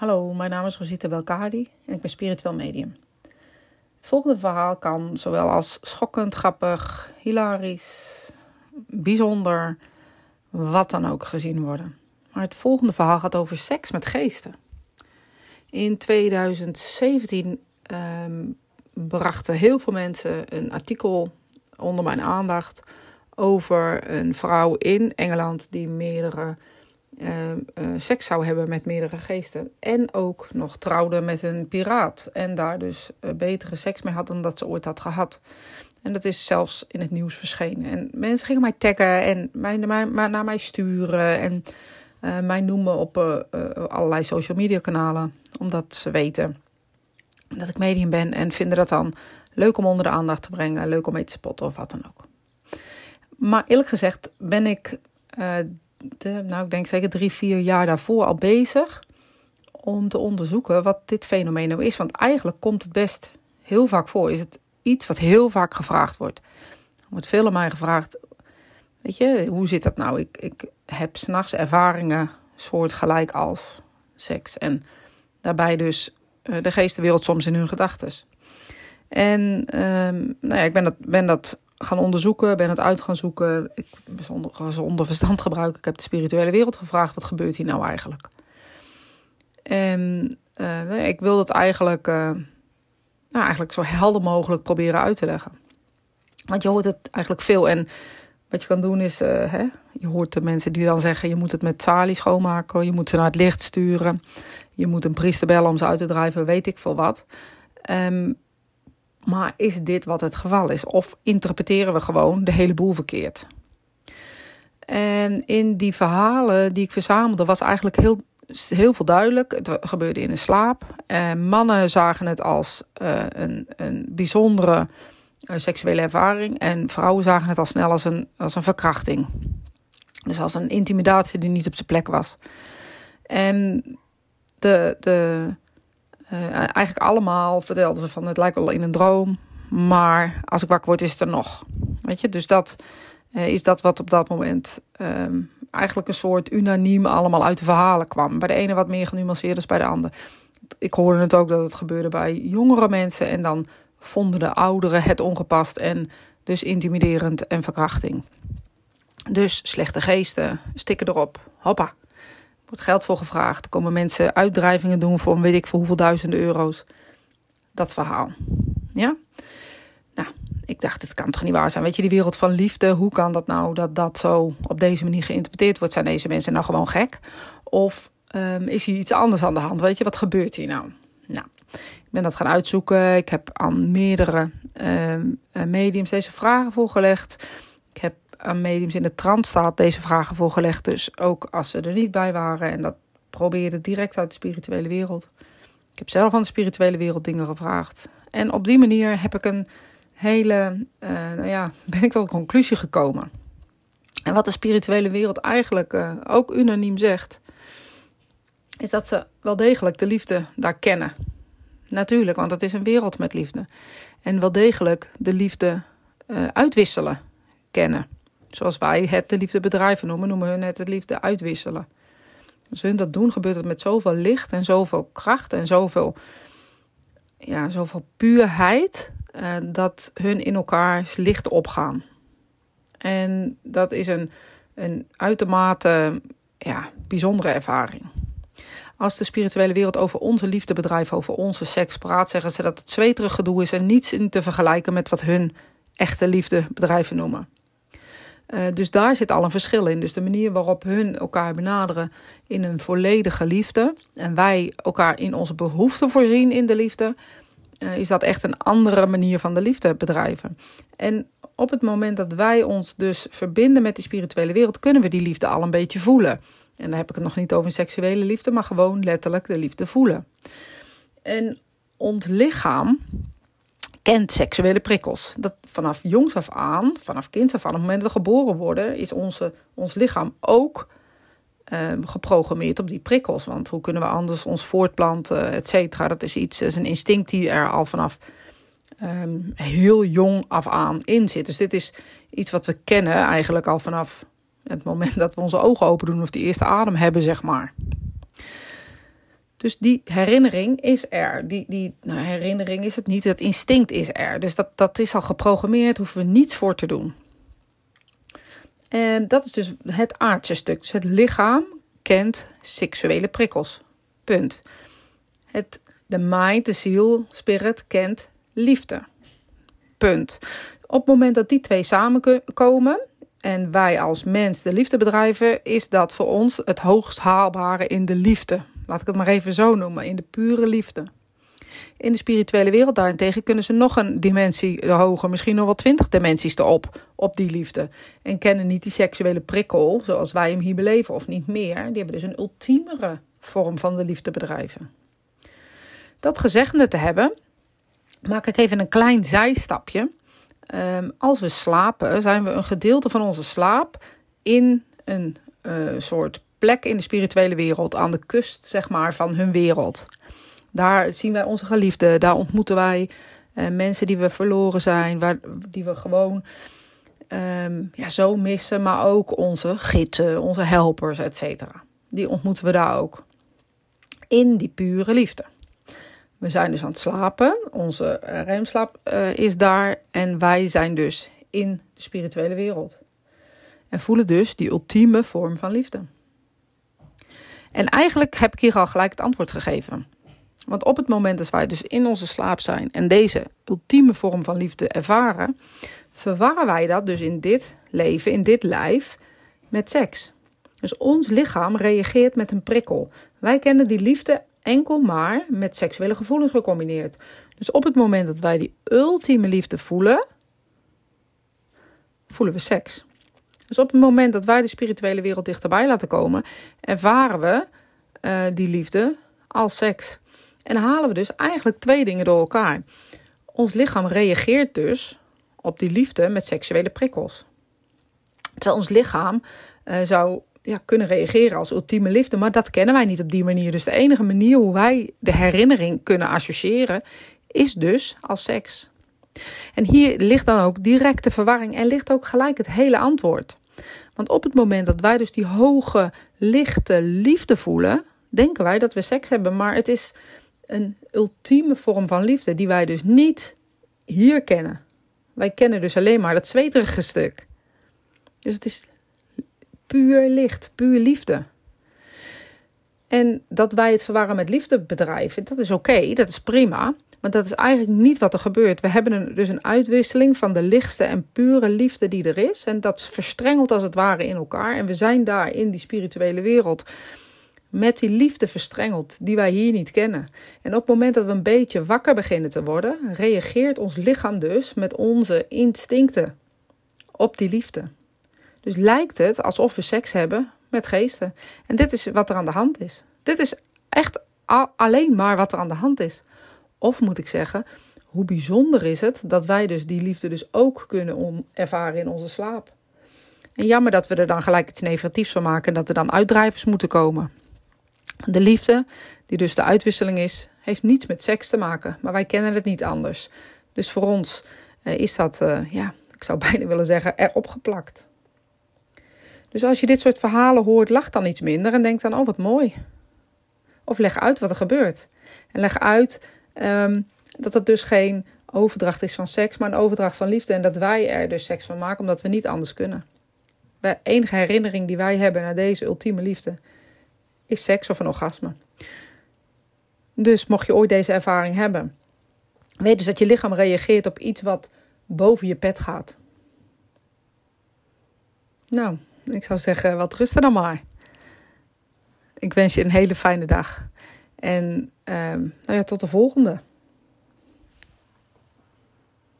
Hallo, mijn naam is Rosita Belkadi en ik ben spiritueel medium. Het volgende verhaal kan zowel als schokkend, grappig, hilarisch, bijzonder, wat dan ook gezien worden. Maar het volgende verhaal gaat over seks met geesten. In 2017 ehm, brachten heel veel mensen een artikel onder mijn aandacht over een vrouw in Engeland die meerdere uh, seks zou hebben met meerdere geesten. En ook nog trouwde met een piraat. En daar dus uh, betere seks mee had dan dat ze ooit had gehad. En dat is zelfs in het nieuws verschenen. En mensen gingen mij taggen en mij, naar mij sturen. En mij noemen op allerlei social media kanalen. Omdat ze weten dat ik medium ben. En vinden dat dan leuk om onder de aandacht te brengen. Leuk om mee te spotten of wat dan ook. Maar eerlijk gezegd ben ik nou ik denk zeker drie, vier jaar daarvoor al bezig om te onderzoeken wat dit fenomeen nou is. Want eigenlijk komt het best heel vaak voor. Is het iets wat heel vaak gevraagd wordt. Er wordt veel aan mij gevraagd, weet je, hoe zit dat nou? Ik, ik heb s'nachts ervaringen soortgelijk als seks. En daarbij dus uh, de geestenwereld soms in hun gedachten. En um, nou ja, ik ben dat, ben dat gaan onderzoeken, ben het uit gaan zoeken. Ik zonder, zonder verstand gebruiken. Ik heb de spirituele wereld gevraagd: wat gebeurt hier nou eigenlijk? En uh, ik wil dat eigenlijk, uh, nou, eigenlijk zo helder mogelijk proberen uit te leggen. Want je hoort het eigenlijk veel. En wat je kan doen is, uh, hè, je hoort de mensen die dan zeggen: je moet het met salie schoonmaken, je moet ze naar het licht sturen, je moet een priester bellen om ze uit te drijven, weet ik veel wat. Um, maar is dit wat het geval is? Of interpreteren we gewoon de hele boel verkeerd? En in die verhalen die ik verzamelde was eigenlijk heel, heel veel duidelijk. Het gebeurde in een slaap. En mannen zagen het als uh, een, een bijzondere uh, seksuele ervaring. En vrouwen zagen het al snel als een, als een verkrachting. Dus als een intimidatie die niet op zijn plek was. En de, de, uh, eigenlijk allemaal vertelden ze van het lijkt wel in een droom. Maar als ik wakker word is het er nog. Weet je, dus dat uh, is dat wat op dat moment um, eigenlijk een soort unaniem allemaal uit de verhalen kwam. Bij de ene wat meer genuanceerd dan bij de ander. Ik hoorde het ook dat het gebeurde bij jongere mensen. En dan vonden de ouderen het ongepast en dus intimiderend en verkrachting. Dus slechte geesten, stikken erop. Hoppa wordt geld voor gevraagd. Komen mensen uitdrijvingen doen voor weet ik voor hoeveel duizenden euro's. Dat verhaal. Ja? Nou, ik dacht, het kan toch niet waar zijn. Weet je, die wereld van liefde, hoe kan dat nou dat dat zo op deze manier geïnterpreteerd wordt? Zijn deze mensen nou gewoon gek? Of um, is hier iets anders aan de hand? Weet je, wat gebeurt hier nou? Nou, ik ben dat gaan uitzoeken. Ik heb aan meerdere um, mediums deze vragen voorgelegd. Ik heb aan mediums in de trance staat deze vragen voorgelegd. Dus ook als ze er niet bij waren. En dat probeerde direct uit de spirituele wereld. Ik heb zelf aan de spirituele wereld dingen gevraagd. En op die manier heb ik een hele, uh, nou ja, ben ik tot een conclusie gekomen. En wat de spirituele wereld eigenlijk uh, ook unaniem zegt, is dat ze wel degelijk de liefde daar kennen. Natuurlijk, want het is een wereld met liefde. En wel degelijk de liefde uh, uitwisselen kennen. Zoals wij het de liefde bedrijven noemen, noemen hun het de liefde uitwisselen. Als hun dat doen, gebeurt het met zoveel licht en zoveel kracht en zoveel, ja, zoveel puurheid, uh, dat hun in elkaars licht opgaan. En dat is een, een uitermate ja, bijzondere ervaring. Als de spirituele wereld over onze liefdebedrijf, over onze seks praat, zeggen ze dat het zweterig gedoe is en niets in te vergelijken met wat hun echte liefdebedrijven noemen. Uh, dus daar zit al een verschil in. Dus de manier waarop hun elkaar benaderen in een volledige liefde. En wij elkaar in onze behoeften voorzien in de liefde. Uh, is dat echt een andere manier van de liefde bedrijven. En op het moment dat wij ons dus verbinden met die spirituele wereld, kunnen we die liefde al een beetje voelen. En dan heb ik het nog niet over seksuele liefde, maar gewoon letterlijk de liefde voelen. En ons lichaam kent seksuele prikkels. Dat vanaf jongs af aan, vanaf kind af aan, op het moment dat we geboren worden, is onze, ons lichaam ook um, geprogrammeerd op die prikkels. Want hoe kunnen we anders ons voortplanten, et cetera? Dat is iets, dat is een instinct die er al vanaf um, heel jong af aan in zit. Dus dit is iets wat we kennen eigenlijk al vanaf het moment dat we onze ogen open doen of die eerste adem hebben, zeg maar. Dus die herinnering is er. Die, die nou, herinnering is het niet, het instinct is er. Dus dat, dat is al geprogrammeerd, hoeven we niets voor te doen. En dat is dus het aardse stuk. Dus het lichaam kent seksuele prikkels. Punt. Het, de mind, de ziel, spirit kent liefde. Punt. Op het moment dat die twee samenkomen en wij als mens de liefde bedrijven, is dat voor ons het hoogst haalbare in de liefde. Laat ik het maar even zo noemen, in de pure liefde. In de spirituele wereld daarentegen kunnen ze nog een dimensie hoger, misschien nog wel twintig dimensies erop, op die liefde. En kennen niet die seksuele prikkel zoals wij hem hier beleven, of niet meer. Die hebben dus een ultiemere vorm van de liefde bedrijven. Dat gezegde te hebben, maak ik even een klein zijstapje. Um, als we slapen, zijn we een gedeelte van onze slaap in een uh, soort plek in de spirituele wereld, aan de kust zeg maar van hun wereld. Daar zien wij onze geliefden, daar ontmoeten wij uh, mensen die we verloren zijn, waar, die we gewoon um, ja, zo missen, maar ook onze gidsen, onze helpers, et cetera. Die ontmoeten we daar ook. In die pure liefde. We zijn dus aan het slapen, onze eh, remslaap uh, is daar en wij zijn dus in de spirituele wereld. En voelen dus die ultieme vorm van liefde. En eigenlijk heb ik hier al gelijk het antwoord gegeven. Want op het moment dat wij dus in onze slaap zijn en deze ultieme vorm van liefde ervaren, verwarren wij dat dus in dit leven, in dit lijf, met seks. Dus ons lichaam reageert met een prikkel. Wij kennen die liefde enkel maar met seksuele gevoelens gecombineerd. Dus op het moment dat wij die ultieme liefde voelen, voelen we seks. Dus op het moment dat wij de spirituele wereld dichterbij laten komen, ervaren we uh, die liefde als seks. En halen we dus eigenlijk twee dingen door elkaar. Ons lichaam reageert dus op die liefde met seksuele prikkels. Terwijl ons lichaam uh, zou ja, kunnen reageren als ultieme liefde, maar dat kennen wij niet op die manier. Dus de enige manier hoe wij de herinnering kunnen associëren is dus als seks. En hier ligt dan ook direct de verwarring en ligt ook gelijk het hele antwoord. Want op het moment dat wij dus die hoge, lichte liefde voelen, denken wij dat we seks hebben. Maar het is een ultieme vorm van liefde die wij dus niet hier kennen. Wij kennen dus alleen maar dat zweterige stuk. Dus het is puur licht, puur liefde. En dat wij het verwarren met liefde bedrijven, dat is oké, dat is prima. Maar dat is eigenlijk niet wat er gebeurt. We hebben een, dus een uitwisseling van de lichtste en pure liefde die er is. En dat verstrengelt als het ware in elkaar. En we zijn daar in die spirituele wereld met die liefde verstrengeld die wij hier niet kennen. En op het moment dat we een beetje wakker beginnen te worden, reageert ons lichaam dus met onze instincten op die liefde. Dus lijkt het alsof we seks hebben met geesten. En dit is wat er aan de hand is. Dit is echt alleen maar wat er aan de hand is. Of moet ik zeggen, hoe bijzonder is het dat wij dus die liefde dus ook kunnen ervaren in onze slaap. En jammer dat we er dan gelijk iets negatiefs van maken en dat er dan uitdrijvers moeten komen. De liefde, die dus de uitwisseling is, heeft niets met seks te maken, maar wij kennen het niet anders. Dus voor ons eh, is dat, uh, ja, ik zou bijna willen zeggen, erop geplakt. Dus als je dit soort verhalen hoort, lach dan iets minder en denk dan: oh, wat mooi. Of leg uit wat er gebeurt. En leg uit um, dat het dus geen overdracht is van seks, maar een overdracht van liefde. En dat wij er dus seks van maken omdat we niet anders kunnen. De enige herinnering die wij hebben naar deze ultieme liefde is seks of een orgasme. Dus mocht je ooit deze ervaring hebben, weet dus dat je lichaam reageert op iets wat boven je pet gaat. Nou, ik zou zeggen, wat rusten dan maar. Ik wens je een hele fijne dag. En um, nou ja, tot de volgende.